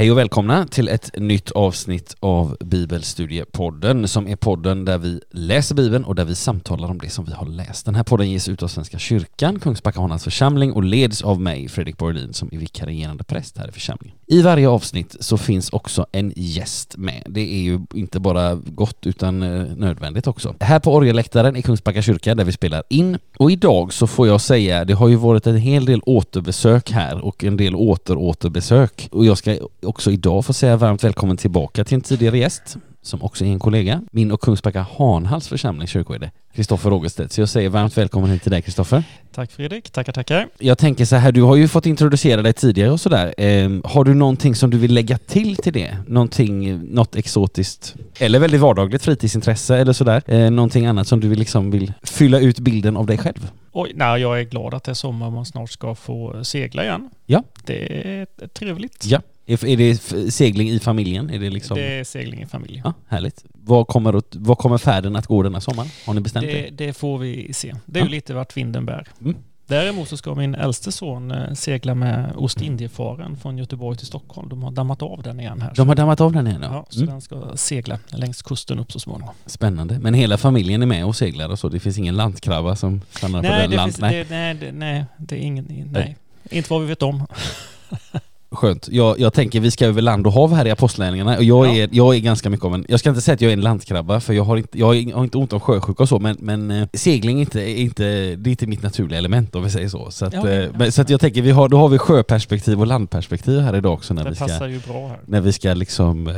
Hej och välkomna till ett nytt avsnitt av Bibelstudiepodden som är podden där vi läser Bibeln och där vi samtalar om det som vi har läst. Den här podden ges ut av Svenska kyrkan, Kungsbacka församling och leds av mig, Fredrik Borlin, som är vikarierande präst här i församlingen. I varje avsnitt så finns också en gäst med. Det är ju inte bara gott utan eh, nödvändigt också. Här på orgelläktaren i Kungsbacka kyrka där vi spelar in och idag så får jag säga, det har ju varit en hel del återbesök här och en del återåterbesök och jag ska också idag få säga varmt välkommen tillbaka till en tidigare gäst som också är en kollega, min och Kungsbacka Hanhals församling kyrkoherde, Kristoffer Rogerstedt. Så jag säger varmt välkommen hit till dig Kristoffer. Tack Fredrik, tackar tackar. Jag tänker så här, du har ju fått introducera dig tidigare och sådär. Eh, har du någonting som du vill lägga till till det? Någonting, något exotiskt? Eller väldigt vardagligt fritidsintresse eller sådär? Eh, någonting annat som du liksom vill fylla ut bilden av dig själv? Oj, nej, jag är glad att det är sommar och man snart ska få segla igen. Ja. Det är trevligt. Ja. Är, är det segling i familjen? Är det liksom... Det är segling i familjen. Ja, härligt. Vad kommer, vad kommer färden att gå denna sommar? Har ni bestämt det? Det, det får vi se. Det är Ja. ju lite vart vinden bär. Mm. Däremot så ska min äldste son eh, segla med Ostindiefararen från Göteborg till Stockholm. De har dammat av den igen här. De har dammat av den igen ja, ja. så Mm. den ska segla längs kusten upp så småningom. Spännande. Men hela familjen är med och seglar och så? Det finns ingen landkrabba som stannar på Nej, den det land? finns, Nej. det, nej, det, nej, det är ingen... Nej. Inte vad vi vet om. Skönt. Jag, jag tänker vi ska över land och hav här i Apostlagärningarna och jag, Ja. är, jag är ganska mycket av en, jag ska inte säga att jag är en landkrabba för jag har inte, jag har inte ont av sjösjuka och så men, men eh, segling är inte, är inte, det är inte mitt naturliga element om vi säger så. Så att, Ja, eh, ja. men, så jag tänker vi har, då har vi sjöperspektiv och landperspektiv här idag också när Det vi ska, passar ju bra här. när vi ska liksom eh,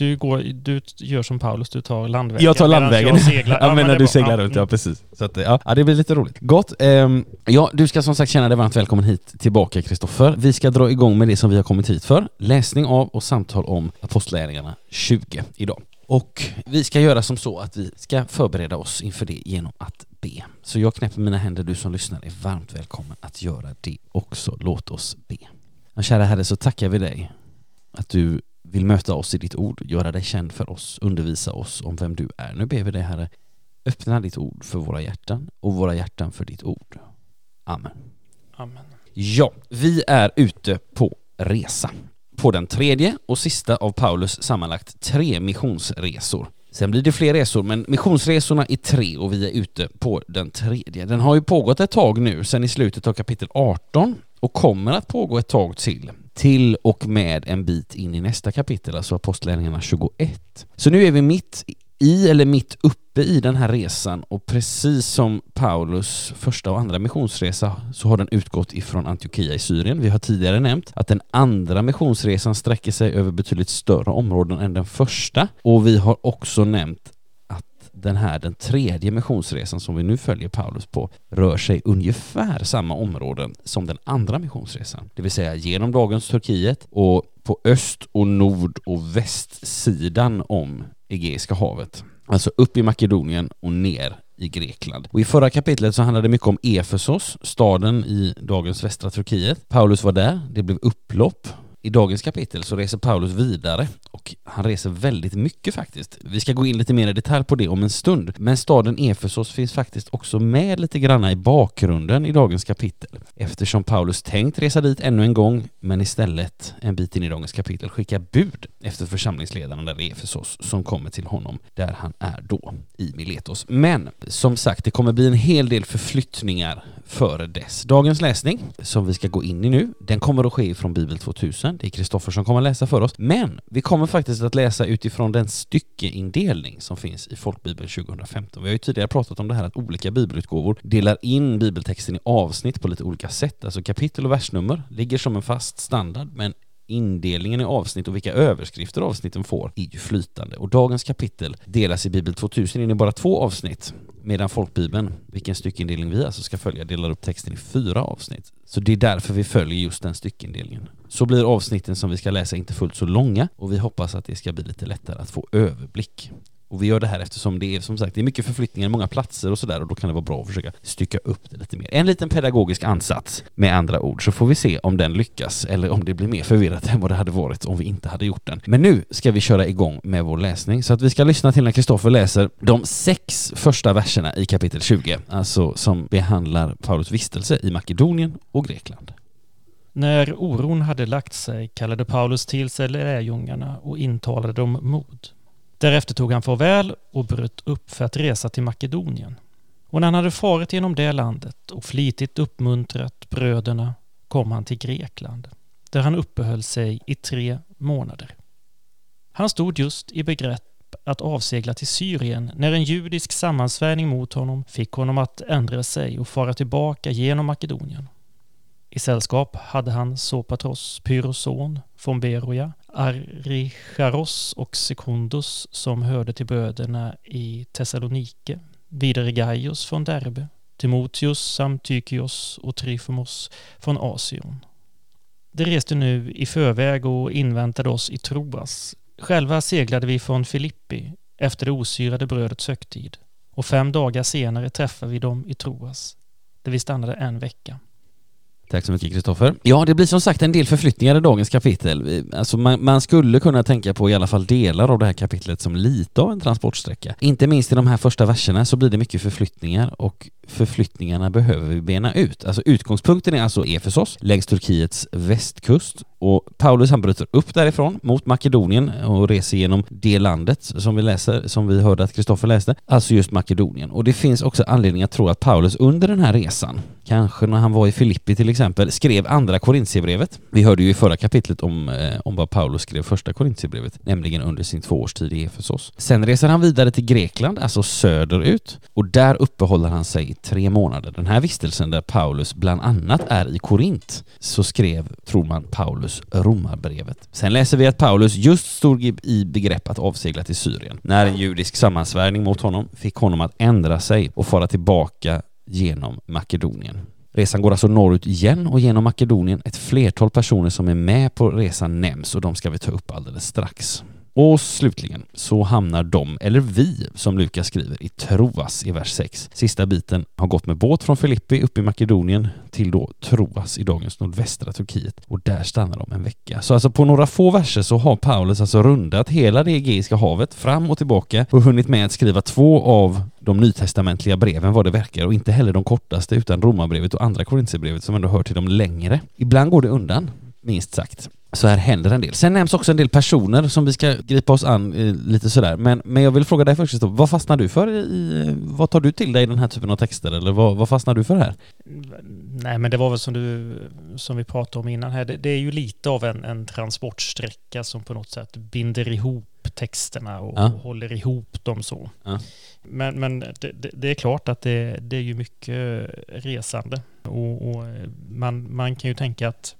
Du, går, du gör som Paulus, du tar landvägen. Jag tar landvägen. Jag seglar. Ja, men när är du seglar runt, mm. ja precis. Så att, ja, ja, det blir lite roligt. Gott. Ehm, ja, du ska som sagt känna dig varmt välkommen hit tillbaka Kristoffer. Vi ska dra igång med det som vi har kommit hit för. Läsning av och samtal om Apostlagärningarna 20 idag. Och vi ska göra som så att vi ska förbereda oss inför det genom att be. Så jag knäpper mina händer, du som lyssnar är varmt välkommen att göra det också. Låt oss be. Ja, kära Herre, så tackar vi dig att du vill möta oss i ditt ord, göra dig känd för oss, undervisa oss om vem du är. Nu ber vi dig Herre, öppna ditt ord för våra hjärtan och våra hjärtan för ditt ord. Amen. Amen. Ja, vi är ute på resa. På den tredje och sista av Paulus sammanlagt tre missionsresor. Sen blir det fler resor, men missionsresorna är tre och vi är ute på den tredje. Den har ju pågått ett tag nu, sen i slutet av kapitel 18 och kommer att pågå ett tag till. Till och med en bit in i nästa kapitel, alltså Apostlagärningarna 21. Så nu är vi mitt i eller mitt uppe i den här resan och precis som Paulus första och andra missionsresa så har den utgått ifrån Antiochia i Syrien. Vi har tidigare nämnt att den andra missionsresan sträcker sig över betydligt större områden än den första och vi har också nämnt den här, den tredje missionsresan som vi nu följer Paulus på, rör sig ungefär samma områden som den andra missionsresan. Det vill säga genom dagens Turkiet och på öst och nord och västsidan om Egeiska havet. Alltså upp i Makedonien och ner i Grekland. Och i förra kapitlet så handlade det mycket om Efesos, staden i dagens västra Turkiet. Paulus var där, det blev upplopp. I dagens kapitel så reser Paulus vidare och han reser väldigt mycket faktiskt. Vi ska gå in lite mer i detalj på det om en stund. Men staden Efesos finns faktiskt också med lite granna i bakgrunden i dagens kapitel. Eftersom Paulus tänkt resa dit ännu en gång men istället en bit in i dagens kapitel skickar bud efter församlingsledaren där i Efesos som kommer till honom där han är då i Miletos. Men som sagt, det kommer bli en hel del förflyttningar före dess. Dagens läsning som vi ska gå in i nu, den kommer att ske från Bibel 2000. Det är Kristoffer som kommer att läsa för oss. Men vi kommer faktiskt att läsa utifrån den styckeindelning som finns i Folkbibeln 2015. Vi har ju tidigare pratat om det här att olika bibelutgåvor delar in bibeltexten i avsnitt på lite olika sätt. Alltså kapitel och versnummer ligger som en fast standard men indelningen i avsnitt och vilka överskrifter avsnitten får är ju flytande. Och dagens kapitel delas i Bibel 2000 in i bara två avsnitt medan folkbibeln, vilken styckindelning vi alltså ska följa, delar upp texten i fyra avsnitt. Så det är därför vi följer just den styckindelningen. Så blir avsnitten som vi ska läsa inte fullt så långa och vi hoppas att det ska bli lite lättare att få överblick. Och vi gör det här eftersom det är som sagt det är mycket förflyttningar, många platser och sådär och då kan det vara bra att försöka stycka upp det lite mer. En liten pedagogisk ansats med andra ord så får vi se om den lyckas eller om det blir mer förvirrat än vad det hade varit om vi inte hade gjort den. Men nu ska vi köra igång med vår läsning så att vi ska lyssna till när Kristoffer läser de sex första verserna i kapitel 20, alltså som behandlar Paulus vistelse i Makedonien och Grekland. När oron hade lagt sig kallade Paulus till sig lärjungarna och intalade dem mod. Därefter tog han farväl och bröt upp för att resa till Makedonien. Och när han hade farit genom det landet och flitigt uppmuntrat bröderna kom han till Grekland, där han uppehöll sig i tre månader. Han stod just i begrepp att avsegla till Syrien när en judisk sammansvärjning mot honom fick honom att ändra sig och fara tillbaka genom Makedonien. I sällskap hade han Sopatros, Pyros son, från Beroja, Aricharos och Sekundus som hörde till bröderna i Thessalonike, vidare Gaius från Derbe, Timoteus samt Tykios och Tryfomos från Asion. De reste nu i förväg och inväntade oss i Troas. Själva seglade vi från Filippi efter det osyrade brödets högtid och fem dagar senare träffade vi dem i Troas, där vi stannade en vecka. Tack så mycket Kristoffer. Ja, det blir som sagt en del förflyttningar i dagens kapitel. Alltså man, man, skulle kunna tänka på i alla fall delar av det här kapitlet som lite av en transportsträcka. Inte minst i de här första verserna så blir det mycket förflyttningar och förflyttningarna behöver vi bena ut. Alltså utgångspunkten är alltså Efesos längs Turkiets västkust och Paulus han bryter upp därifrån mot Makedonien och reser genom det landet som vi läser, som vi hörde att Kristoffer läste, alltså just Makedonien. Och det finns också anledning att tro att Paulus under den här resan, kanske när han var i Filippi till exempel, skrev andra Korintierbrevet. Vi hörde ju i förra kapitlet om, eh, om vad Paulus skrev första Korintierbrevet, nämligen under sin tvåårstid i Efesos. Sen reser han vidare till Grekland, alltså söderut, och där uppehåller han sig i tre månader. Den här vistelsen där Paulus bland annat är i Korint, så skrev, tror man, Paulus Paulus romarbrevet. Sen läser vi att Paulus just stod i begrepp att avsegla till Syrien när en judisk sammansvärjning mot honom fick honom att ändra sig och fara tillbaka genom Makedonien. Resan går alltså norrut igen och genom Makedonien. Ett flertal personer som är med på resan nämns och de ska vi ta upp alldeles strax. Och slutligen så hamnar de, eller vi, som Lukas skriver, i Troas i vers 6. Sista biten har gått med båt från Filippi upp i Makedonien till då Troas i dagens nordvästra Turkiet och där stannar de en vecka. Så alltså på några få verser så har Paulus alltså rundat hela det Egeiska havet fram och tillbaka och hunnit med att skriva två av de nytestamentliga breven vad det verkar och inte heller de kortaste utan Romarbrevet och andra Korintierbrevet som ändå hör till de längre. Ibland går det undan, minst sagt. Så här händer en del. Sen nämns också en del personer som vi ska gripa oss an eh, lite sådär. Men, men jag vill fråga dig först, vad fastnar du för i, vad tar du till dig i den här typen av texter? Eller vad, vad fastnar du för här? Nej men det var väl som du, som vi pratade om innan här, det, det är ju lite av en, en transportsträcka som på något sätt binder ihop texterna och, ja. håller ihop dem så. Ja. Men, men det, det, det, är klart att det, det är ju mycket resande och, och man, man kan ju tänka att Eh,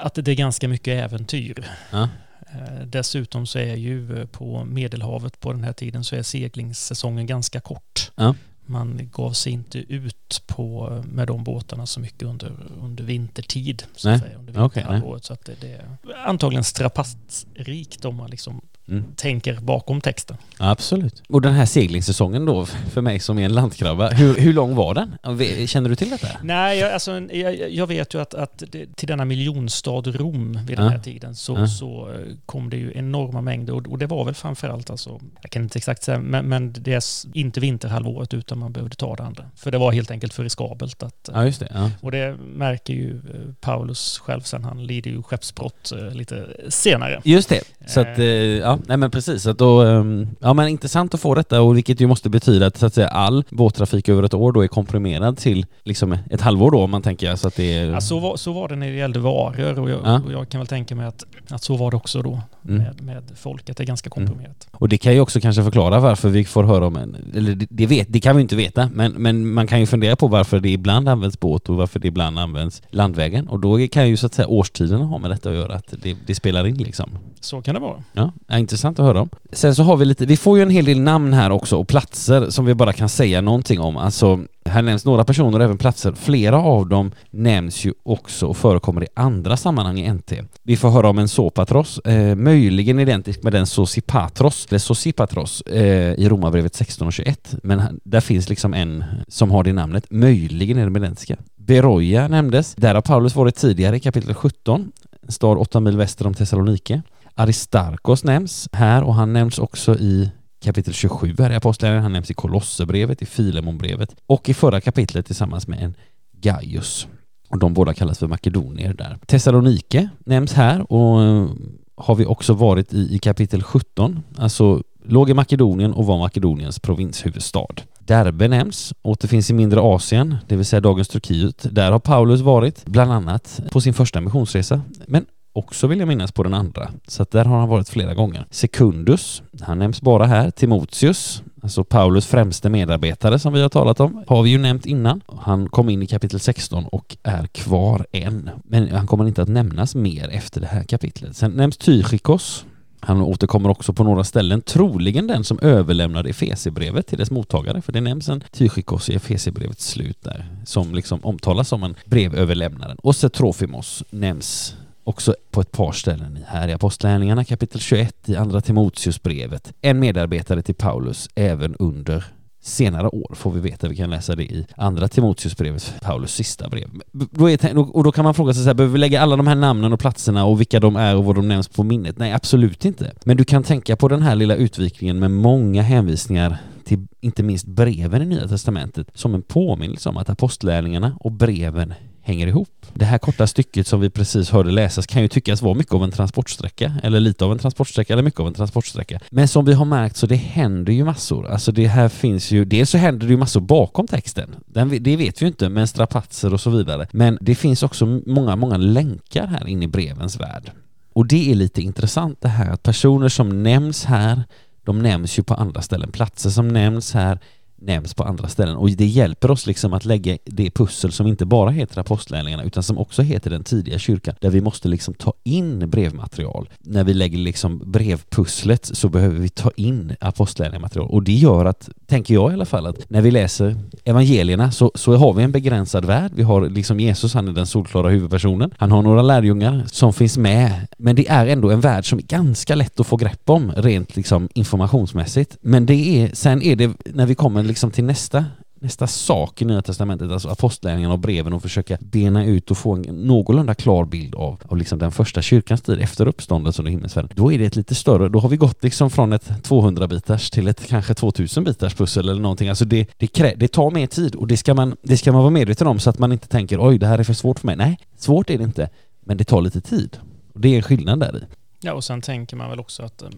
att det är ganska mycket äventyr. Ja. Eh, dessutom så är ju eh, på Medelhavet på den här tiden så är seglingssäsongen ganska kort. Ja. Man gav sig inte ut på, med de båtarna så mycket under, under vintertid. Så nej. Säga, under vinterhalvåret. Okay, så att det, det, är antagligen strapatsrikt om man liksom mm. tänker bakom texten. Absolut. Och den här seglingssäsongen då, för mig som är en landkrabba, hur, hur lång var den? Känner du till detta? Nej, jag, alltså, jag, jag vet ju att, att det, till denna miljonstad Rom vid den här tiden så, ja. så eh, kom det ju enorma mängder och, och, det var väl framförallt alltså, jag kan inte exakt säga, men, men det är inte vinterhalvåret utan man behövde ta det andra. För det var helt enkelt för riskabelt att... Ja, just det. Ja. Och det märker ju eh, Paulus själv sen, han lider ju skeppsbrott eh, lite senare. Just det, så att, ja, nej men precis. Att då, ehm, ja men intressant att få detta och vilket ju måste betyda att, så att säga, all båttrafik över ett år då är komprimerad till liksom ett halvår då om man tänker så att det är... Ja, så, var, så var det när det gällde varor och jag, ja. och jag kan väl tänka mig att, att så var det också då mm. med, med folket. Det är ganska mm. komprimerat. Mm. Och det kan ju också kanske förklara varför vi får höra om en, eller det, det, vet, det kan vi inte veta, men, men man kan ju fundera på varför det ibland används båt och varför det ibland används landvägen och då kan ju så att säga årstiderna ha med detta att göra, att det, det spelar in liksom. Så kan det vara. Ja, intressant att höra om. Sen så har vi lite, vi får ju en hel del namn här också och platser som vi bara kan säga någonting om. Alltså, här nämns några personer och även platser. Flera av dem nämns ju också och förekommer i andra sammanhang i NT. Vi får höra om en Sopatros, eh, möjligen identisk med den Sosipatros, eller Sosipatros eh, i Romarbrevet 16 och 21. Men där finns liksom en som har det namnet. Möjligen är de identiska. Beroja nämndes. Där har Paulus varit tidigare i kapitel 17, en stad 8 mil väster om Thessalonike. Aristarkos nämns här och han nämns också i kapitel 27 här i Apostlagärningarna. Han nämns i Kolosserbrevet, i Filemonbrevet och i förra kapitlet tillsammans med en Gaius. Och de båda kallas för makedonier där. Thessalonike nämns här och eh, har vi också varit i, i kapitel 17, alltså låg i Makedonien och var Makedoniens provinshuvudstad. Derbe nämns, återfinns i mindre Asien, det vill säga dagens Turkiet. Där har Paulus varit, bland annat på sin första missionsresa, men också vill jag minnas på den andra. Så att där har han varit flera gånger. Sekundus, han nämns bara här. Timoteus, alltså Paulus främste medarbetare som vi har talat om, har vi ju nämnt innan. Han kom in i kapitel 16 och är kvar än. Men han kommer inte att nämnas mer efter det här kapitlet. Sen nämns Tychikos, han återkommer också på några ställen, troligen den som överlämnade Efesierbrevet till dess mottagare, för det nämns en Tychikos i Efesierbrevets slut där, som liksom omtalas som en brevöverlämnaren. Och så Trofimos nämns också på ett par ställen här i Apostlagärningarna kapitel 21 i Andra Timoteusbrevet. En medarbetare till Paulus även under senare år får vi veta, vi kan läsa det i Andra Timoteusbrevet, Paulus sista brev. Då är, och då kan man fråga sig så här, behöver vi lägga alla de här namnen och platserna och vilka de är och vad de nämns på minnet? Nej, absolut inte. Men du kan tänka på den här lilla utvikningen med många hänvisningar till inte minst breven i Nya Testamentet som en påminnelse om att apostlärningarna och breven hänger ihop. Det här korta stycket som vi precis hörde läsas kan ju tyckas vara mycket av en transportsträcka, eller lite av en transportsträcka, eller mycket av en transportsträcka. Men som vi har märkt så det händer ju massor. Alltså det här finns ju, dels så händer det ju massor bakom texten. Den, det vet vi ju inte, med strapatser och så vidare. Men det finns också många, många länkar här in i brevens värld. Och det är lite intressant det här att personer som nämns här, de nämns ju på andra ställen. Platser som nämns här nämns på andra ställen och det hjälper oss liksom att lägga det pussel som inte bara heter apostlärningarna utan som också heter den tidiga kyrkan där vi måste liksom ta in brevmaterial. När vi lägger liksom brevpusslet så behöver vi ta in apostlärningarmaterial och det gör att, tänker jag i alla fall, att när vi läser evangelierna så, så har vi en begränsad värld. Vi har liksom Jesus, han är den solklara huvudpersonen. Han har några lärjungar som finns med men det är ändå en värld som är ganska lätt att få grepp om rent liksom informationsmässigt. Men det är, sen är det när vi kommer liksom till nästa nästa sak i Nya Testamentet, alltså apostlärningarna och breven och försöka bena ut och få en någorlunda klar bild av, av liksom den första kyrkans tid efter uppståndelsen och himmelsfärden. Då är det ett lite större, då har vi gått liksom från ett 200-bitars till ett kanske 2000-bitars pussel eller någonting. Alltså det, det, krä, det tar mer tid och det ska, man, det ska man vara medveten om så att man inte tänker oj, det här är för svårt för mig. Nej, svårt är det inte, men det tar lite tid. Och det är en skillnad där i. Ja, och sen tänker man väl också att eh,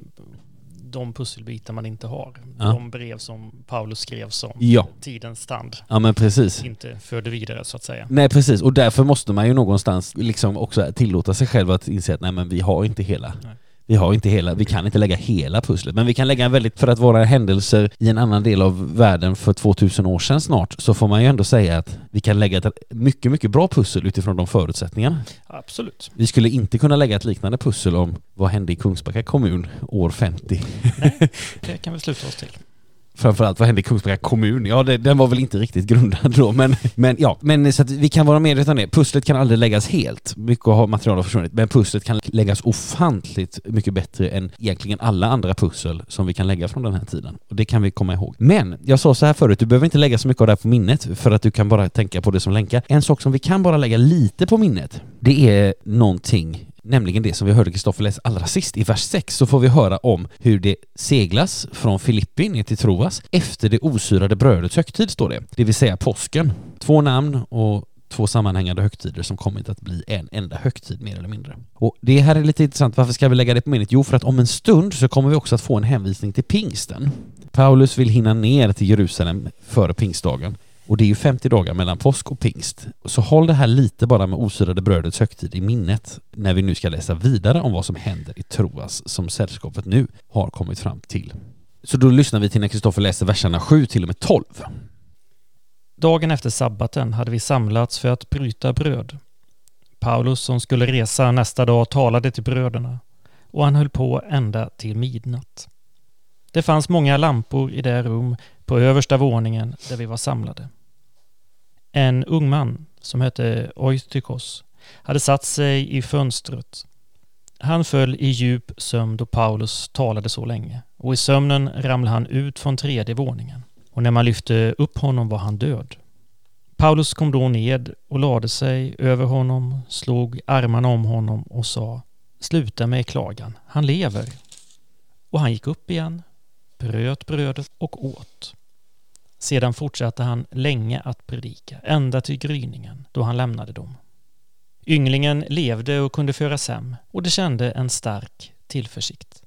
de pusselbitar man inte har. Ja. De brev som Paulus skrev som Ja. tidens stand Ja men precis. inte förde vidare så att säga. Nej precis, och därför måste man ju någonstans liksom också tillåta sig själv att inse att nej men vi har inte hela. Nej. Vi har inte hela, vi kan inte lägga hela pusslet, men vi kan lägga en väldigt, för att vara händelser i en annan del av världen för 2000 år sedan snart, så får man ju ändå säga att vi kan lägga ett mycket, mycket bra pussel utifrån de förutsättningarna. Absolut. Vi skulle inte kunna lägga ett liknande pussel om vad hände i Kungsbacka kommun år 50. Det kan vi sluta oss till. Framförallt vad hände i Kungsbacka kommun? Ja, det, den var väl inte riktigt grundad då, men, men ja, men så att vi kan vara medvetna om det. Pusslet kan aldrig läggas helt. Mycket av material har försvunnit, men pusslet kan läggas ofantligt mycket bättre än egentligen alla andra pussel som vi kan lägga från den här tiden. Och det kan vi komma ihåg. Men jag sa så här förut, du behöver inte lägga så mycket av det här på minnet för att du kan bara tänka på det som länkar. En sak som vi kan bara lägga lite på minnet, det är någonting nämligen det som vi hörde Kristoffer läsa allra sist. I vers 6 så får vi höra om hur det seglas från Filippi ner till Troas efter det osyrade brödets högtid, står det. Det vill säga påsken. Två namn och två sammanhängande högtider som kommit att bli en enda högtid mer eller mindre. Och det här är lite intressant, varför ska vi lägga det på minnet? Jo, för att om en stund så kommer vi också att få en hänvisning till pingsten. Paulus vill hinna ner till Jerusalem före pingstdagen och det är ju 50 dagar mellan påsk och pingst. Så håll det här lite bara med osyrade brödets högtid i minnet när vi nu ska läsa vidare om vad som händer i Troas som sällskapet nu har kommit fram till. Så då lyssnar vi till när Kristoffer läser verserna 7 till och med 12. Dagen efter sabbaten hade vi samlats för att bryta bröd. Paulus som skulle resa nästa dag talade till bröderna och han höll på ända till midnatt. Det fanns många lampor i det rum på översta våningen där vi var samlade. En ung man som hette Oistykos hade satt sig i fönstret. Han föll i djup sömn då Paulus talade så länge och i sömnen ramlade han ut från tredje våningen och när man lyfte upp honom var han död. Paulus kom då ned och lade sig över honom, slog armarna om honom och sa Sluta med klagan, han lever. Och han gick upp igen, bröt brödet och åt. Sedan fortsatte han länge att predika, ända till gryningen, då han lämnade dem. Ynglingen levde och kunde föras hem och de kände en stark tillförsikt.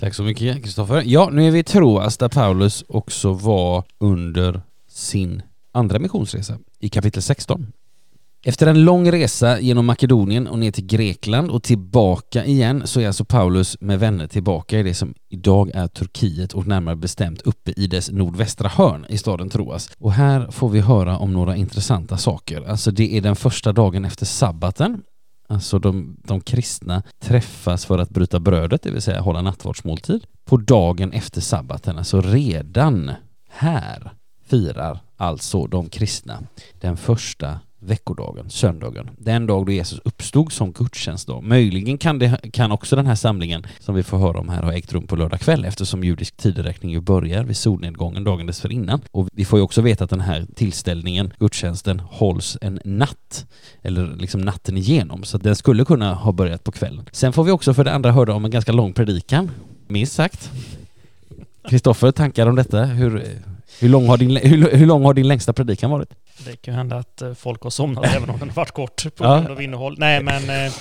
Tack så mycket Kristoffer. Ja, nu är vi i Troas där Paulus också var under sin andra missionsresa i kapitel 16. Efter en lång resa genom Makedonien och ner till Grekland och tillbaka igen så är alltså Paulus med vänner tillbaka i det som idag är Turkiet och närmare bestämt uppe i dess nordvästra hörn i staden Troas. Och här får vi höra om några intressanta saker. Alltså det är den första dagen efter sabbaten Alltså de, de kristna träffas för att bryta brödet, det vill säga hålla nattvardsmåltid, på dagen efter sabbaten. Alltså redan här firar alltså de kristna den första veckodagen, söndagen, den dag då Jesus uppstod som gudstjänstdag. Möjligen kan, det, kan också den här samlingen som vi får höra om här ha ägt rum på lördag kväll eftersom judisk tideräkning ju börjar vid solnedgången dagen dessförinnan. Och vi får ju också veta att den här tillställningen, gudstjänsten, hålls en natt, eller liksom natten igenom, så den skulle kunna ha börjat på kvällen. Sen får vi också för det andra höra om en ganska lång predikan, minst sagt. Kristoffer, tankar om detta? Hur, hur, lång har din, hur, hur lång har din längsta predikan varit? Det kan ju hända att eh, folk har somnat även om den har varit kort på grund av innehåll. Nej, men, eh,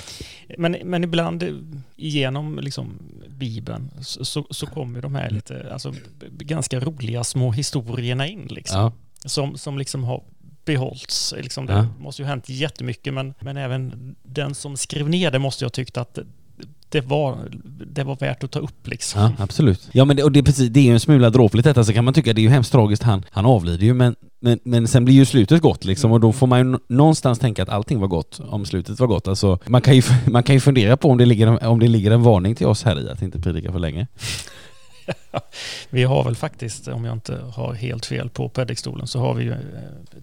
men, men ibland eh, genom liksom Bibeln så, så kommer de här lite, alltså ganska roliga små historierna in liksom. Ja. Som, som liksom har behållits. Liksom det ja. måste ju ha hänt jättemycket men, men även den som skrev ner det måste ju ha tyckt att det var, det var värt att ta upp liksom. Ja, absolut. Ja men det, och det, precis, det är ju en smula dråpligt detta så kan man tycka det är ju hemskt tragiskt han, han avlider ju men, men, men sen blir ju slutet gott liksom och då får man ju någonstans tänka att allting var gott om slutet var gott. Alltså man kan ju, man kan ju fundera på om det, ligger, om det ligger en varning till oss här i att inte predika för länge. vi har väl faktiskt, om jag inte har helt fel på predikstolen, så har vi ju eh,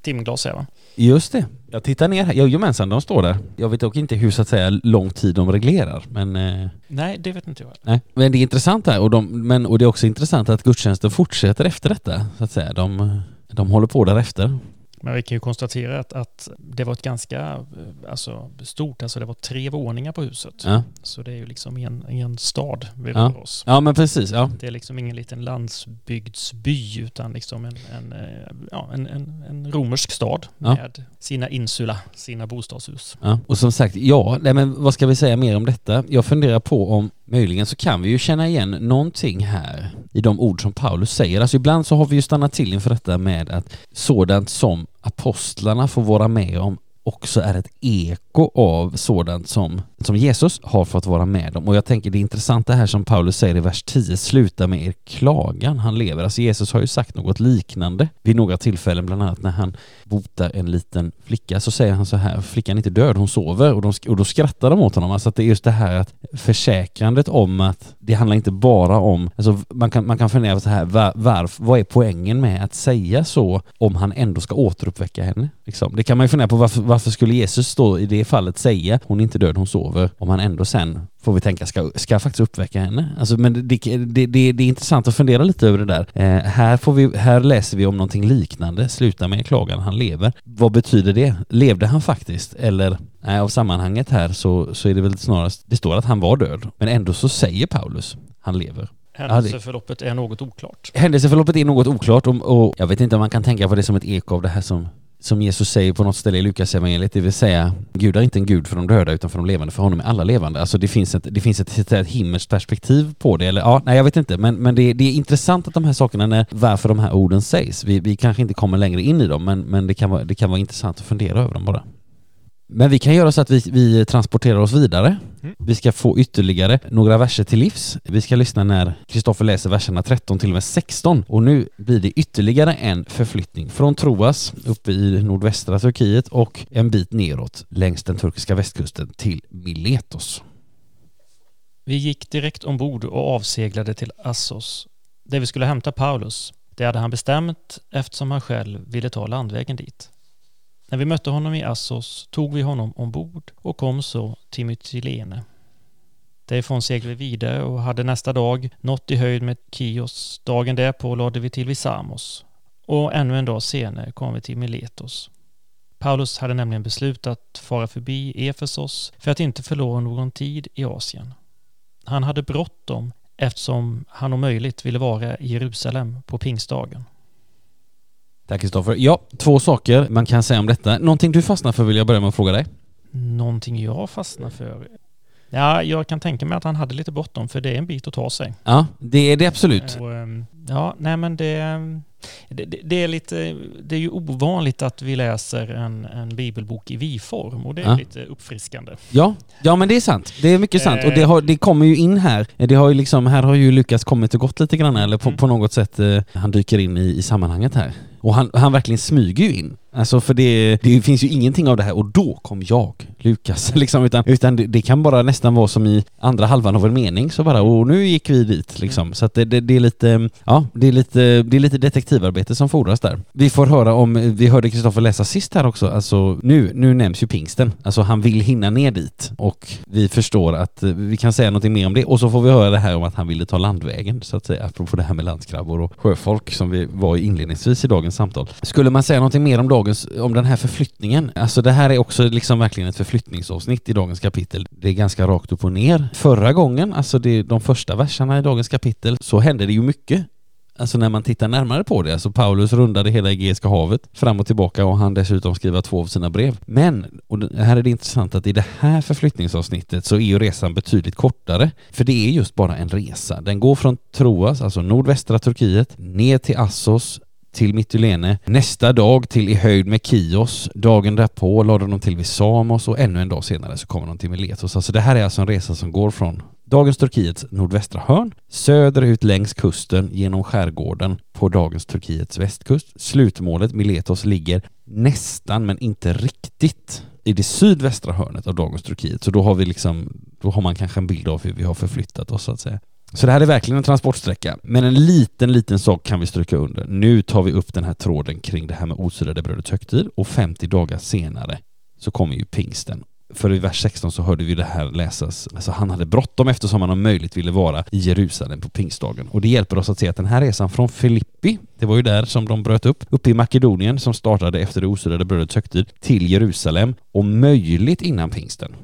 timglas här va? Just det. Jag tittar ner här. Jajamensan, de står där. Jag vet dock inte hur så att säga lång tid de reglerar, men... Eh... Nej, det vet inte jag. Nej, men det är intressant här och, de, men, och det är också intressant att gudstjänsten fortsätter efter detta, så att säga. De, de håller på därefter. Men vi kan ju konstatera att, att det var ett ganska eh, alltså, stort, alltså det var tre våningar på huset. Ja. Så det är ju liksom en, en stad vi ja. rör oss. Ja men precis. Ja. Det är liksom ingen liten landsbygdsby utan liksom en, en, eh, ja, en, en, en romersk stad ja. med sina insula, sina bostadshus. Ja. Och som sagt, ja, nej, men vad ska vi säga mer om detta? Jag funderar på om Möjligen så kan vi ju känna igen någonting här i de ord som Paulus säger. Alltså ibland så har vi ju stannat till inför detta med att sådant som apostlarna får vara med om också är ett eko av sådant som, som Jesus har fått vara med om. Och jag tänker det intressanta här som Paulus säger i vers 10, sluta med er klagan, han lever. Alltså Jesus har ju sagt något liknande vid några tillfällen, bland annat när han botar en liten flicka, så säger han så här, flickan är inte död, hon sover. Och, de, och då skrattar de åt honom. Alltså att det är just det här att försäkrandet om att det handlar inte bara om, alltså man kan, man kan fundera så här, var, varför, vad är poängen med att säga så om han ändå ska återuppväcka henne? Liksom. Det kan man ju fundera på, varför, varför skulle Jesus då i det fallet säga hon är inte död, hon sover, om han ändå sen får vi tänka, ska, ska faktiskt uppväcka henne? Alltså, men det, det, det, det är intressant att fundera lite över det där. Eh, här, får vi, här läser vi om någonting liknande, sluta med klagan, han lever. Vad betyder det? Levde han faktiskt? Eller nej, av sammanhanget här så, så är det väl snarast, det står att han var död, men ändå så säger Paulus, han lever. Händelseförloppet är något oklart. Händelseförloppet är något oklart och, och jag vet inte om man kan tänka på det som ett eko av det här som som Jesus säger på något ställe i Lukas evangeliet, det vill säga Gud är inte en gud för de döda utan för de levande, för honom är alla levande. Alltså det finns ett, det finns ett, ett, ett himmelskt perspektiv på det, eller ja, nej jag vet inte, men, men det, det är intressant att de här sakerna, när, varför de här orden sägs. Vi, vi kanske inte kommer längre in i dem, men, men det, kan vara, det kan vara intressant att fundera över dem bara. Men vi kan göra så att vi, vi transporterar oss vidare. Mm. Vi ska få ytterligare några verser till livs. Vi ska lyssna när Kristoffer läser verserna 13 till och med 16 och nu blir det ytterligare en förflyttning från Troas uppe i nordvästra Turkiet och en bit neråt längs den turkiska västkusten till Miletos. Vi gick direkt ombord och avseglade till Assos där vi skulle hämta Paulus. Det hade han bestämt eftersom han själv ville ta landvägen dit. När vi mötte honom i Assos tog vi honom ombord och kom så till Mytilene. Därifrån seglade vi vidare och hade nästa dag nått i höjd med Kios. Dagen därpå lade vi till vid Samos och ännu en dag senare kom vi till Miletos. Paulus hade nämligen beslutat fara förbi Efesos för att inte förlora någon tid i Asien. Han hade bråttom eftersom han om möjligt ville vara i Jerusalem på pingstdagen. Tack Kristoffer. Ja, två saker man kan säga om detta. Någonting du fastnar för vill jag börja med att fråga dig. någonting jag fastnar för? Ja, jag kan tänka mig att han hade lite bråttom för det är en bit att ta sig. Ja, det är det absolut. Och, ehm, ja, nej men det, det, det, det är lite, det är ju ovanligt att vi läser en, en bibelbok i vi-form och det är Ja. lite uppfriskande. Ja, ja men det är sant. Det är mycket sant. Och det, Eh. har, det kommer ju in här. Det har ju liksom, här har ju Lukas kommit och gått lite grann, eller på, Mm. på något sätt, eh, han dyker in i, i sammanhanget här. Och han, han verkligen smyger ju in. Alltså för det, det finns ju ingenting av det här och då kom jag, Lukas, liksom, utan, utan det, det kan bara nästan vara som i andra halvan av en mening så bara, och nu gick vi dit liksom. Så att det, det, det är lite, ja, det är lite, det är lite detektivarbete som fordras där. Vi får höra om, vi hörde Kristoffer läsa sist här också, alltså nu, nu nämns ju pingsten, alltså han vill hinna ner dit och vi förstår att eh, vi kan säga någonting mer om det och så får vi höra det här om att han ville ta landvägen så att säga, apropå det här med landskrabbor och sjöfolk som vi var i inledningsvis i dagens samtal. Skulle man säga någonting mer om dagen dagens, om den här förflyttningen? Alltså det här är också liksom verkligen ett förflyttningsavsnitt i dagens kapitel. Det är ganska rakt upp och ner. Förra gången, alltså det, de första verserna i dagens kapitel, så hände det ju mycket. Alltså när man tittar närmare på det, alltså Paulus rundade hela Egeiska havet fram och tillbaka och han dessutom skriva två av sina brev. Men, och här är det intressant att i det här förflyttningsavsnittet så är ju resan betydligt kortare. För det är just bara en resa. Den går från Troas, alltså nordvästra Turkiet, ner till Assos, till Mitylene, Nästa dag till i höjd med Kios. Dagen därpå lade de till vid Samos och ännu en dag senare så kommer de till Miletos. Alltså det här är alltså en resa som går från dagens Turkiets nordvästra hörn söderut längs kusten genom skärgården på dagens Turkiets västkust. Slutmålet Miletos ligger nästan men inte riktigt i det sydvästra hörnet av dagens Turkiet. Så då har vi liksom, då har man kanske en bild av hur vi har förflyttat oss så att säga. Så det här är verkligen en transportsträcka. Men en liten, liten sak kan vi stryka under. Nu tar vi upp den här tråden kring det här med osyrade brödets högtid och 50 dagar senare så kommer ju pingsten. För i vers 16 så hörde vi det här läsas. Alltså han hade bråttom eftersom han om möjligt ville vara i Jerusalem på pingstdagen. Och det hjälper oss att se att den här resan från Filippi, det var ju där som de bröt upp, uppe i Makedonien som startade efter det osyrade brödets högtid, till Jerusalem och möjligt innan pingsten.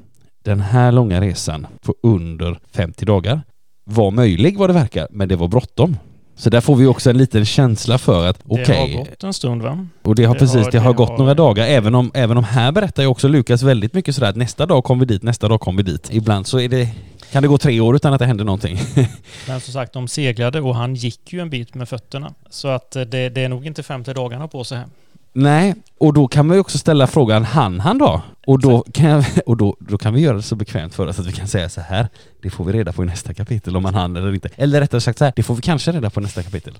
Den här långa resan på under 50 dagar var möjlig vad det verkar, men det var bråttom. Så där får vi också en liten känsla för att okej, Det har gått en stund va? och det har Det precis, har- det har det gått har- några dagar, även om, även om här berättar ju också Lukas väldigt mycket sådär att nästa dag kom vi dit, nästa dag kom vi dit. Ibland så är det, kan det gå tre år utan att det händer någonting. Men som sagt, de seglade och han gick ju en bit med fötterna. Så att eh, det, det är nog inte 50 dagarna på sig här. Nej, och då kan man ju också ställa frågan, han han då? Och, då kan, jag, och då, då kan vi göra det så bekvämt för oss att vi kan säga så här, det får vi reda på i nästa kapitel om han hann eller inte. Eller rättare sagt så här, det får vi kanske reda på i nästa kapitel.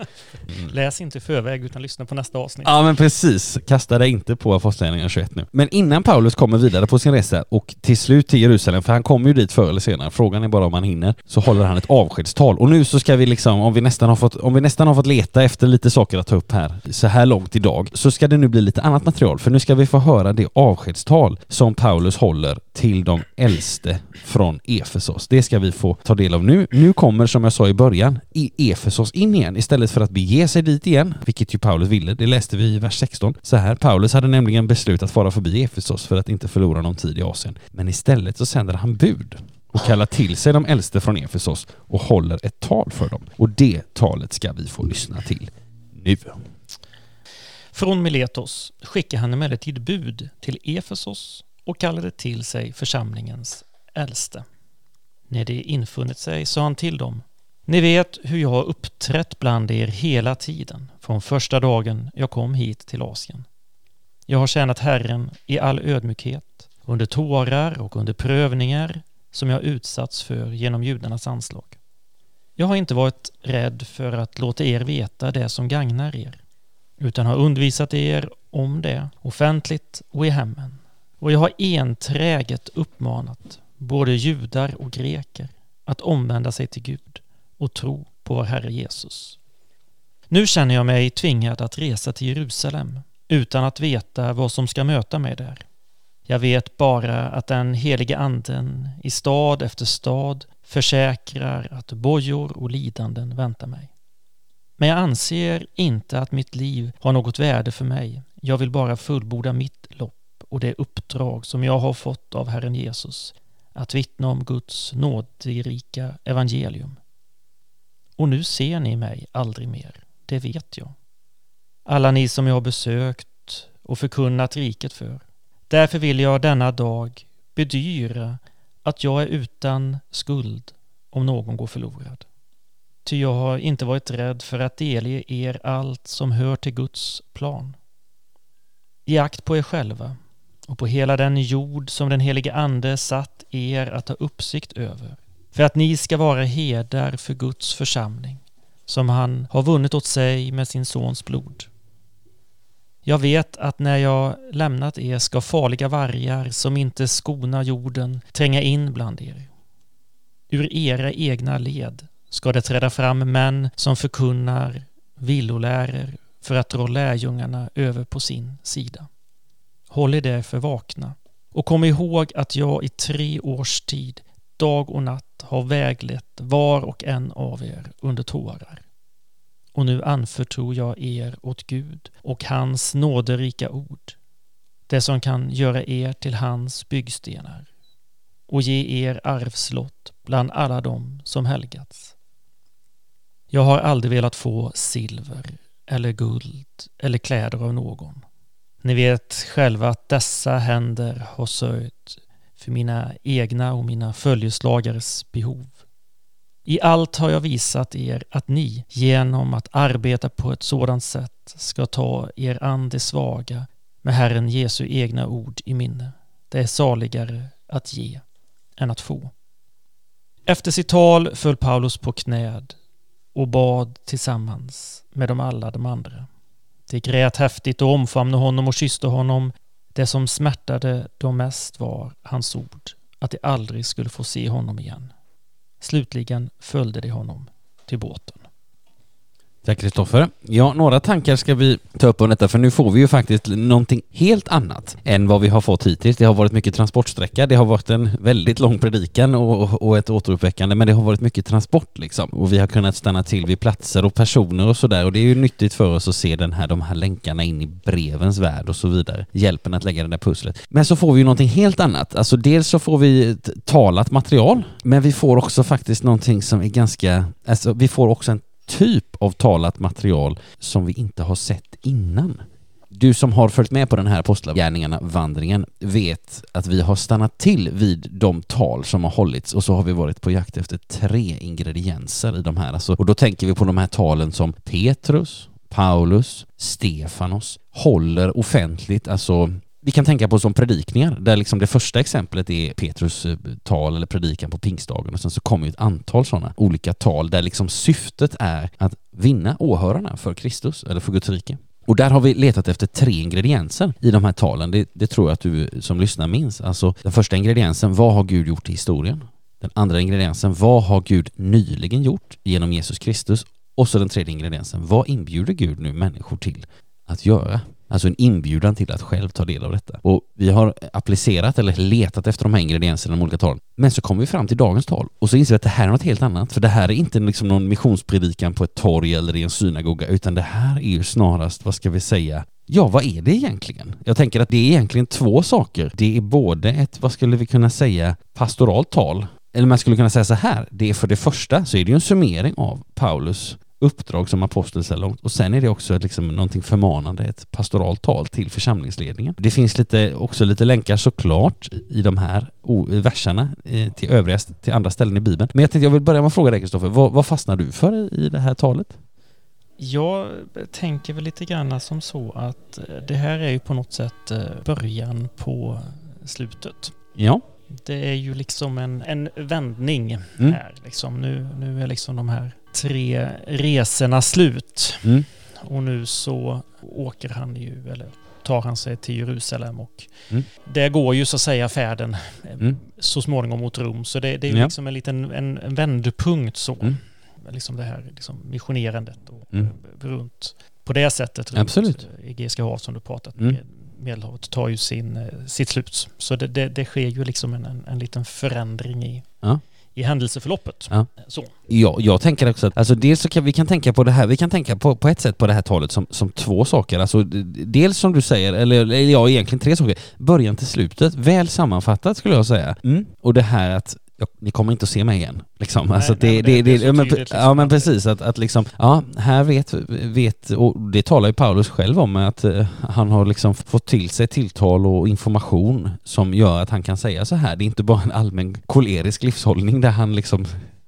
Mm. Läs inte i förväg utan lyssna på nästa avsnitt. Ja men precis, kasta dig inte på Apostlagärningarna 21 nu. Men innan Paulus kommer vidare på sin resa och till slut till Jerusalem, för han kommer ju dit förr eller senare, frågan är bara om han hinner, så håller han ett avskedstal. Och nu så ska vi liksom, om vi nästan har fått, om vi nästan har fått leta efter lite saker att ta upp här, så här långt idag, så ska det nu bli lite annat material, för nu ska vi få höra det avskedstal som Paulus håller till de äldste från Efesos. Det ska vi få ta del av nu. Nu kommer, som jag sa i början, i Efesos in igen istället för att bege sig dit igen, vilket ju Paulus ville. Det läste vi i vers 16. Så här, Paulus hade nämligen beslutat fara förbi Efesos för att inte förlora någon tid i Asien. Men istället så sänder han bud och kallar till sig de äldste från Efesos och håller ett tal för dem. Och det talet ska vi få lyssna till nu. Från Miletos skickade han emellertid bud till Efesos och kallade till sig församlingens äldste. När det infunnit sig sa han till dem Ni vet hur jag har uppträtt bland er hela tiden från första dagen jag kom hit till Asien. Jag har tjänat Herren i all ödmjukhet under tårar och under prövningar som jag utsatts för genom judarnas anslag. Jag har inte varit rädd för att låta er veta det som gagnar er utan har undervisat er om det offentligt och i hemmen. Och jag har enträget uppmanat både judar och greker att omvända sig till Gud och tro på vår Herre Jesus. Nu känner jag mig tvingad att resa till Jerusalem utan att veta vad som ska möta mig där. Jag vet bara att den helige anden i stad efter stad försäkrar att bojor och lidanden väntar mig. Men jag anser inte att mitt liv har något värde för mig. Jag vill bara fullborda mitt lopp och det uppdrag som jag har fått av Herren Jesus att vittna om Guds nåderika evangelium. Och nu ser ni mig aldrig mer, det vet jag. Alla ni som jag har besökt och förkunnat riket för. Därför vill jag denna dag bedyra att jag är utan skuld om någon går förlorad. Ty jag har inte varit rädd för att delge er allt som hör till Guds plan. I akt på er själva och på hela den jord som den helige Ande satt er att ha uppsikt över, för att ni ska vara herdar för Guds församling, som han har vunnit åt sig med sin sons blod. Jag vet att när jag lämnat er ska farliga vargar som inte skonar jorden tränga in bland er. Ur era egna led ska det träda fram män som förkunnar villoläror för att dra lärjungarna över på sin sida. Håll er därför vakna och kom ihåg att jag i tre års tid, dag och natt, har väglett var och en av er under tårar. Och nu anförtror jag er åt Gud och hans nåderika ord, det som kan göra er till hans byggstenar och ge er arvslott bland alla dem som helgats. Jag har aldrig velat få silver eller guld eller kläder av någon. Ni vet själva att dessa händer har sörjt för mina egna och mina följeslagares behov. I allt har jag visat er att ni genom att arbeta på ett sådant sätt ska ta er an det svaga med Herren Jesu egna ord i minne. Det är saligare att ge än att få. Efter sitt tal föll Paulus på knäd och bad tillsammans med de alla de andra. De grät häftigt och omfamnade honom och kysste honom. Det som smärtade dem mest var hans ord, att de aldrig skulle få se honom igen. Slutligen följde de honom till båten. Tack Kristoffer. Ja, några tankar ska vi ta upp om detta, för nu får vi ju faktiskt någonting helt annat än vad vi har fått hittills. Det har varit mycket transportsträcka, det har varit en väldigt lång predikan och, och ett återuppväckande, men det har varit mycket transport liksom. Och vi har kunnat stanna till vid platser och personer och sådär, och det är ju nyttigt för oss att se den här, de här länkarna in i brevens värld och så vidare. Hjälpen att lägga det där pusslet. Men så får vi ju någonting helt annat. Alltså dels så får vi talat material, men vi får också faktiskt någonting som är ganska, alltså vi får också en typ av talat material som vi inte har sett innan. Du som har följt med på den här apostlagärningarna-vandringen vet att vi har stannat till vid de tal som har hållits och så har vi varit på jakt efter tre ingredienser i de här. Alltså, och då tänker vi på de här talen som Petrus, Paulus, Stefanos håller offentligt, alltså vi kan tänka på som predikningar, där liksom det första exemplet är Petrus eh, tal eller predikan på pingstdagen och sen så kommer ju ett antal sådana olika tal där liksom syftet är att vinna åhörarna för Kristus eller för Guds rike. Och där har vi letat efter tre ingredienser i de här talen. Det, det, tror jag att du som lyssnar minns. Alltså den första ingrediensen, vad har Gud gjort i historien? Den andra ingrediensen, vad har Gud nyligen gjort genom Jesus Kristus? Och så den tredje ingrediensen, vad inbjuder Gud nu människor till att göra? Alltså en inbjudan till att själv ta del av detta. Och vi har applicerat eller letat efter de här ingredienserna i de olika talen. Men så kommer vi fram till dagens tal och så inser vi att det här är något helt annat. För det här är inte liksom någon missionspredikan på ett torg eller i en synagoga, utan det här är ju snarast, vad ska vi säga, Ja, vad är det egentligen? Jag tänker att det är egentligen två saker. Det är både ett, vad skulle vi kunna säga, pastoralt tal, eller man skulle kunna säga så här, det är för det första så är det ju en summering av Paulus uppdrag som apostel så långt. Och sen är det också liksom någonting förmanande, ett pastoralt tal till församlingsledningen. Det finns lite, också lite länkar såklart i de här verserna eh, till övriga, till andra ställen i Bibeln. Men jag tänkte jag vill börja med att fråga dig Kristoffer, vad, vad fastnar du för i det här talet? Jag tänker väl lite grann som så att eh, det här är ju på något sätt eh, början på slutet. Ja. Det är ju liksom en, en vändning mm. här. Liksom. Nu, nu är liksom de här tre resorna slut. Mm. Och nu så åker han ju, eller tar han sig till Jerusalem och mm. det går ju så att säga färden mm. så småningom mot Rom. Så det, det är ja. liksom en liten en, en vändpunkt så. Mm. Liksom det här liksom missionerandet och mm. runt på det sättet runt Absolut. Egeiska hav som du pratat mm. med. Medelhavet tar ju sin, eh, sitt slut. Så det, det, det sker ju liksom en, en, en liten förändring i, ja i händelseförloppet. Ja. Så. Ja, jag tänker också att, alltså dels så kan vi kan tänka på det här, vi kan tänka på, på ett sätt på det här talet som, som två saker. Alltså dels som du säger, eller, eller ja, egentligen tre saker. Början till slutet, väl sammanfattat skulle jag säga. Mm. Och det här att jag, ni kommer inte att se mig igen. Liksom. Nej, alltså, nej, det, men det- det, det ja, men, tydligt liksom ja men precis, att, att liksom, ja, här vet, vet, och det talar ju Paulus själv om, att eh, han har liksom fått till sig tilltal och information som gör att han kan säga så här. Det är inte bara en allmän kolerisk livshållning där han liksom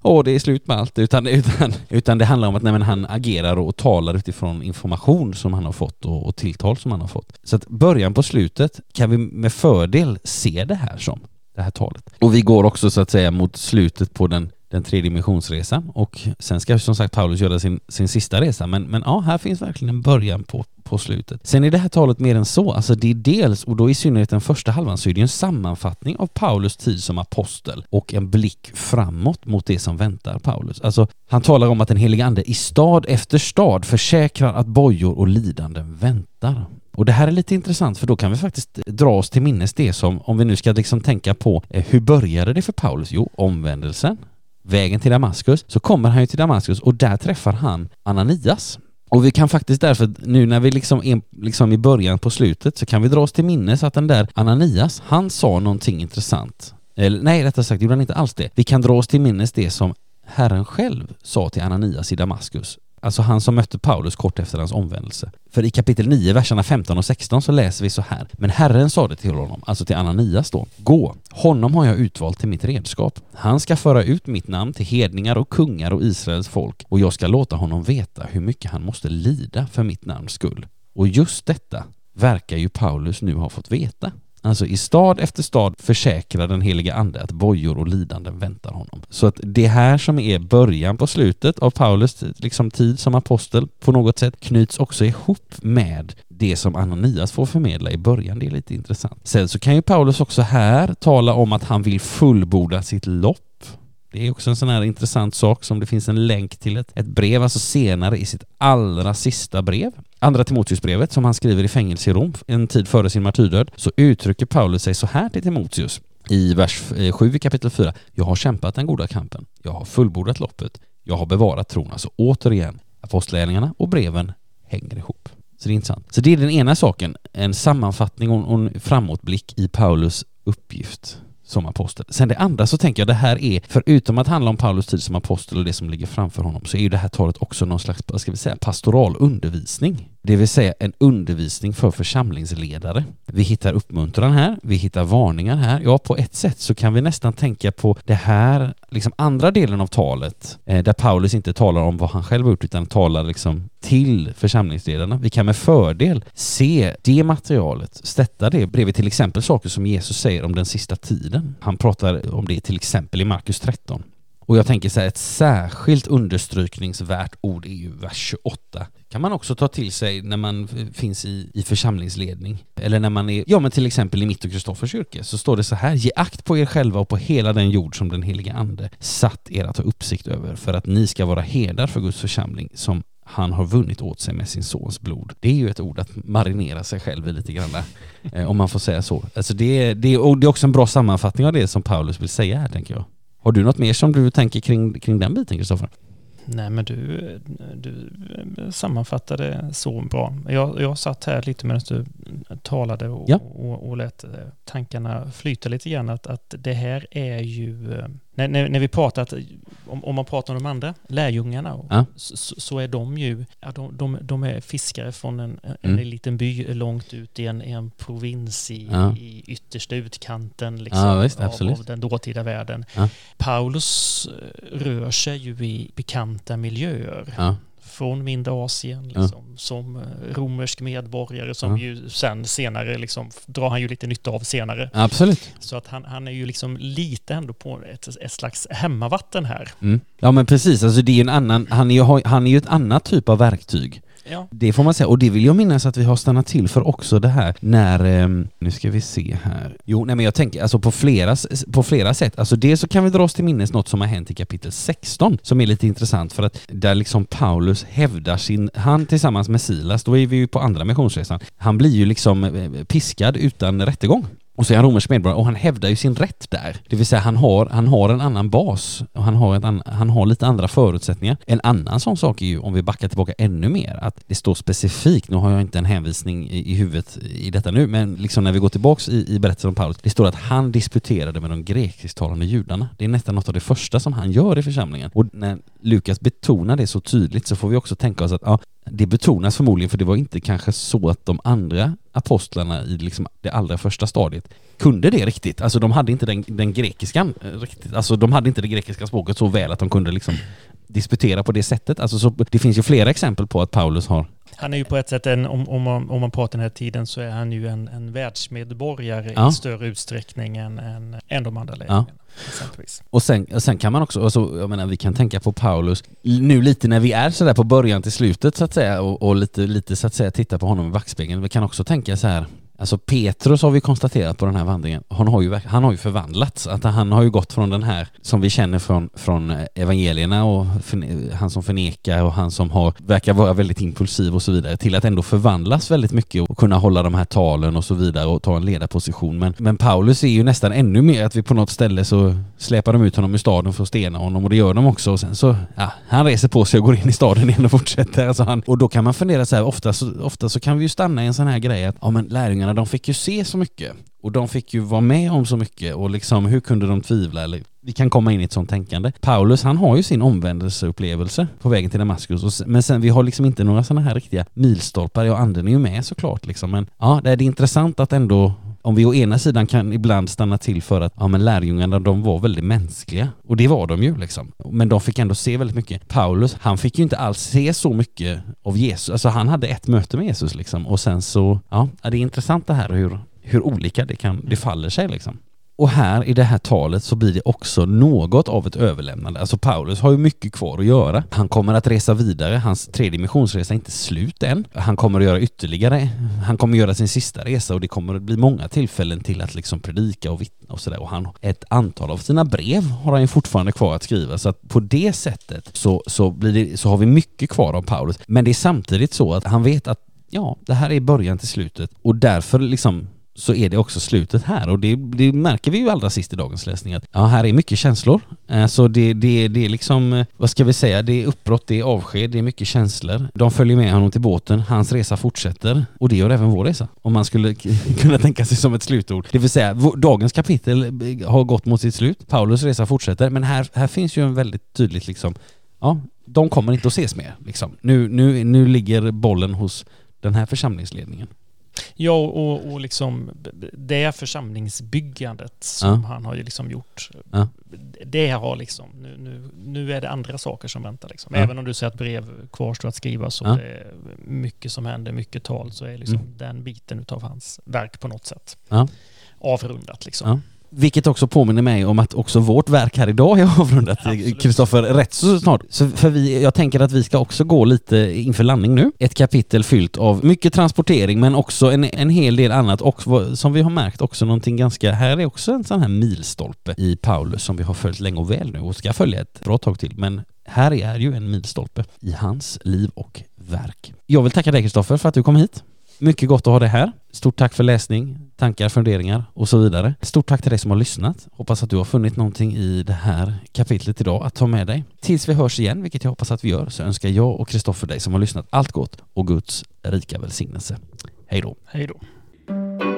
Åh, det är slut med allt, utan, utan, utan det handlar om att nej, men han agerar och talar utifrån information som han har fått och, och tilltal som han har fått. Så att början på slutet kan vi med fördel se det här som, det här talet. Och vi går också så att säga mot slutet på den, den tredje missionsresan och sen ska som sagt Paulus göra sin, sin sista resa men, men ja, här finns verkligen en början på, på slutet. Sen är det här talet mer än så, alltså det är dels, och då i synnerhet den första halvan, så är det ju en sammanfattning av Paulus tid som apostel och en blick framåt mot det som väntar Paulus. Alltså, han talar om att den helige Ande i stad efter stad försäkrar att bojor och lidanden väntar. Och det här är lite intressant för då kan vi faktiskt dra oss till minnes det som, om vi nu ska liksom tänka på eh, hur började det för Paulus? Jo, omvändelsen, vägen till Damaskus, så kommer han ju till Damaskus och där träffar han Ananias. Och vi kan faktiskt därför, nu när vi liksom är liksom i början på slutet, så kan vi dra oss till minnes att den där Ananias, han sa någonting intressant. Eller nej, rättare sagt gjorde han inte alls det. Vi kan dra oss till minnes det som Herren själv sa till Ananias i Damaskus. Alltså han som mötte Paulus kort efter hans omvändelse. För i kapitel 9, verserna 15 och 16 så läser vi så här. Men Herren sa det till honom, alltså till Ananias då. Gå, honom har jag utvalt till mitt redskap. Han ska föra ut mitt namn till hedningar och kungar och Israels folk och jag ska låta honom veta hur mycket han måste lida för mitt namns skull. Och just detta verkar ju Paulus nu ha fått veta. Alltså i stad efter stad försäkrar den heliga ande att bojor och lidanden väntar honom. Så att det här som är början på slutet av Paulus liksom tid som apostel på något sätt knyts också ihop med det som Ananias får förmedla i början. Det är lite intressant. Sen så kan ju Paulus också här tala om att han vill fullborda sitt lopp. Det är också en sån här intressant sak som det finns en länk till ett, ett brev, alltså senare i sitt allra sista brev. Andra Timoteusbrevet som han skriver i fängelse i Rom en tid före sin martyrdöd så uttrycker Paulus sig så här till Timoteus i vers eh, 7 i kapitel 4. Jag har kämpat den goda kampen. Jag har fullbordat loppet. Jag har bevarat tron. Alltså återigen, apostlagärningarna och breven hänger ihop. Så det är intressant. Så det är den ena saken, en sammanfattning och och en framåtblick i Paulus uppgift som apostel. Sen det andra så tänker jag det här är, förutom att handla om Paulus tid som apostel och det som ligger framför honom, så är ju det här talet också någon slags, vad ska vi säga, pastoral undervisning. Det vill säga en undervisning för församlingsledare. Vi hittar uppmuntran här, vi hittar varningar här. Ja, på ett sätt så kan vi nästan tänka på det här, liksom andra delen av talet, eh, där Paulus inte talar om vad han själv har gjort, utan talar liksom till församlingsledarna. Vi kan med fördel se det materialet, sätta det bredvid till exempel saker som Jesus säger om den sista tiden. Han pratar om det till exempel i Markus 13. Och jag tänker så här, ett särskilt understrykningsvärt ord är ju vers 28. kan man också ta till sig när man finns i, i församlingsledning. Eller när man är, ja men till exempel i mitt och Kristoffers kyrka, så står det så här, ge akt på er själva och på hela den jord som den helige ande satt er att ha uppsikt över, för att ni ska vara herdar för Guds församling som han har vunnit åt sig med sin sons blod. Det är ju ett ord att marinera sig själv i lite grann, eh, om man får säga så. Alltså det, är- det, är- och det är också en bra sammanfattning av det som Paulus vill säga här, tänker jag. Har du något mer som du tänker kring, kring den biten, Kristoffer? Nej men du, du sammanfattade så bra. Jag, jag satt här lite medan du talade och, Ja. och, och lät tankarna flyta lite grann. Att, att det här är ju, eh, när, när, när vi pratar, att, om, om man pratar om de andra lärjungarna, Ja. så, så är de ju, ja, de, de, de är fiskare från en, en Mm. liten by långt ut i en, en provins i, Ja. i yttersta utkanten liksom, visst, av, av den dåtida världen. Paulus eh, rör sig ju i bekanta miljöer från mindre Asien liksom, som eh, romersk medborgare som Ja. ju sen senare liksom, drar han ju lite nytta av senare. absolut. Så att han, han är ju liksom lite ändå på ett, ett slags hemmavatten här. Mm. Ja men precis, alltså det är en annan, han är ju, han är ju ett annat typ av verktyg. Ja. Det får man säga, och det vill jag minnas att vi har stannat till för också det här när, ehm, nu ska vi se här. Jo, nej men jag tänker alltså på flera, på flera sätt. Alltså dels så kan vi dra oss till minnes något som har hänt i kapitel 16 som är lite intressant för att där liksom Paulus hävdar sin, han tillsammans med Silas, då är vi ju på andra missionsresan, han blir ju liksom eh, piskad utan rättegång. Och så är han romersk medborgare och han hävdar ju sin rätt där. Det vill säga han har, han har en annan bas och han har, ett an, han har lite andra förutsättningar. En annan sån sak är ju, om vi backar tillbaka ännu mer, att det står specifikt, nu har jag inte en hänvisning i, i huvudet i detta nu, men liksom när vi går tillbaks i, i berättelsen om Paulus, det står att han disputerade med de grekisktalande judarna. Det är nästan något av det första som han gör i församlingen. Och när Lukas betonar det så tydligt så får vi också tänka oss att ja, det betonas förmodligen för det var inte kanske så att de andra apostlarna i liksom det allra första stadiet kunde det riktigt. Alltså de hade inte den, den grekiskan eh, riktigt. Alltså de hade inte det grekiska språket så väl att de kunde liksom disputera på det sättet. Alltså så, det finns ju flera exempel på att Paulus har han är ju på ett sätt, en, om, om, man, om man pratar den här tiden, så är han ju en, en världsmedborgare Ja. i större utsträckning än, än, än de andra Ja. lärjungarna. Exempelvis. Och sen, sen kan man också, alltså, jag menar vi kan tänka på Paulus nu lite när vi är sådär på början till slutet så att säga och, och lite, lite så att säga titta på honom i backspegeln. Vi kan också tänka så här Alltså Petrus har vi konstaterat på den här vandringen, han har ju, han har ju förvandlats. Att han har ju gått från den här som vi känner från, från eh, evangelierna och förne- han som förnekar och han som har, verkar vara väldigt impulsiv och så vidare till att ändå förvandlas väldigt mycket och kunna hålla de här talen och så vidare och ta en ledarposition. Men, men Paulus är ju nästan ännu mer att vi på något ställe så släpar de ut honom ur staden för att stena honom och det gör de också och sen så, ja, han reser på sig och går in i staden igen och fortsätter. Alltså han, och då kan man fundera så här, ofta så, ofta så kan vi ju stanna i en sån här grej att ja men lärjungarna de fick ju se så mycket. Och de fick ju vara med om så mycket. Och liksom hur kunde de tvivla? Eller vi kan komma in i ett sånt tänkande. Paulus han har ju sin omvändelseupplevelse på vägen till Damaskus. Och, men sen vi har liksom inte några sådana här riktiga milstolpar. Ja anden är ju med såklart liksom. Men ja det är intressant att ändå om vi å ena sidan kan ibland stanna till för att ja, men lärjungarna de var väldigt mänskliga och det var de ju liksom. Men de fick ändå se väldigt mycket. Paulus, han fick ju inte alls se så mycket av Jesus. Alltså han hade ett möte med Jesus liksom och sen så, ja, det är intressant det här hur, hur olika det kan, det faller sig liksom. Och här i det här talet så blir det också något av ett överlämnande. Alltså Paulus har ju mycket kvar att göra. Han kommer att resa vidare. Hans tredje missionsresa är inte slut än. Han kommer att göra ytterligare. Han kommer att göra sin sista resa och det kommer att bli många tillfällen till att liksom predika och vittna och sådär. Och han, ett antal av sina brev har han ju fortfarande kvar att skriva. Så att på det sättet så, så, blir det, så har vi mycket kvar av Paulus. Men det är samtidigt så att han vet att ja, det här är början till slutet och därför liksom så är det också slutet här och det, det märker vi ju allra sist i dagens läsning att ja, här är mycket känslor. Eh, så det, det, det är liksom, eh, vad ska vi säga, det är uppbrott, det är avsked, det är mycket känslor. De följer med honom till båten, hans resa fortsätter och det gör även vår resa. Om man skulle kunna tänka sig som ett slutord. Det vill säga, dagens kapitel eh, har gått mot sitt slut, Paulus resa fortsätter, men här, här finns ju en väldigt tydligt liksom, ja, de kommer inte att ses mer. Liksom. Nu, nu, nu ligger bollen hos den här församlingsledningen. Ja, och, och liksom det församlingsbyggandet som Ja. han har liksom gjort. Ja. Det har liksom, nu, nu, nu är det andra saker som väntar liksom. Ja. Även om du säger att brev kvarstår att skriva så det är mycket som händer, mycket tal, så är liksom Mm. den biten utav hans verk på något sätt avrundat liksom. Vilket också påminner mig om att också vårt verk här idag är avrundat. Kristoffer, rätt så snart. Så för vi, jag tänker att vi ska också gå lite inför landning nu. Ett kapitel fyllt av mycket transportering men också en, en hel del annat och som vi har märkt också någonting ganska, här är också en sån här milstolpe i Paulus som vi har följt länge och väl nu och ska följa ett bra tag till. Men här är ju en milstolpe i hans liv och verk. Jag vill tacka dig Kristoffer för att du kom hit. Mycket gott att ha dig här. Stort tack för läsning, tankar, funderingar och så vidare. Stort tack till dig som har lyssnat. Hoppas att du har funnit någonting i det här kapitlet idag att ta med dig. Tills vi hörs igen, vilket jag hoppas att vi gör, så önskar jag och Kristoffer dig som har lyssnat allt gott och Guds rika välsignelse. Hej då! Hej då.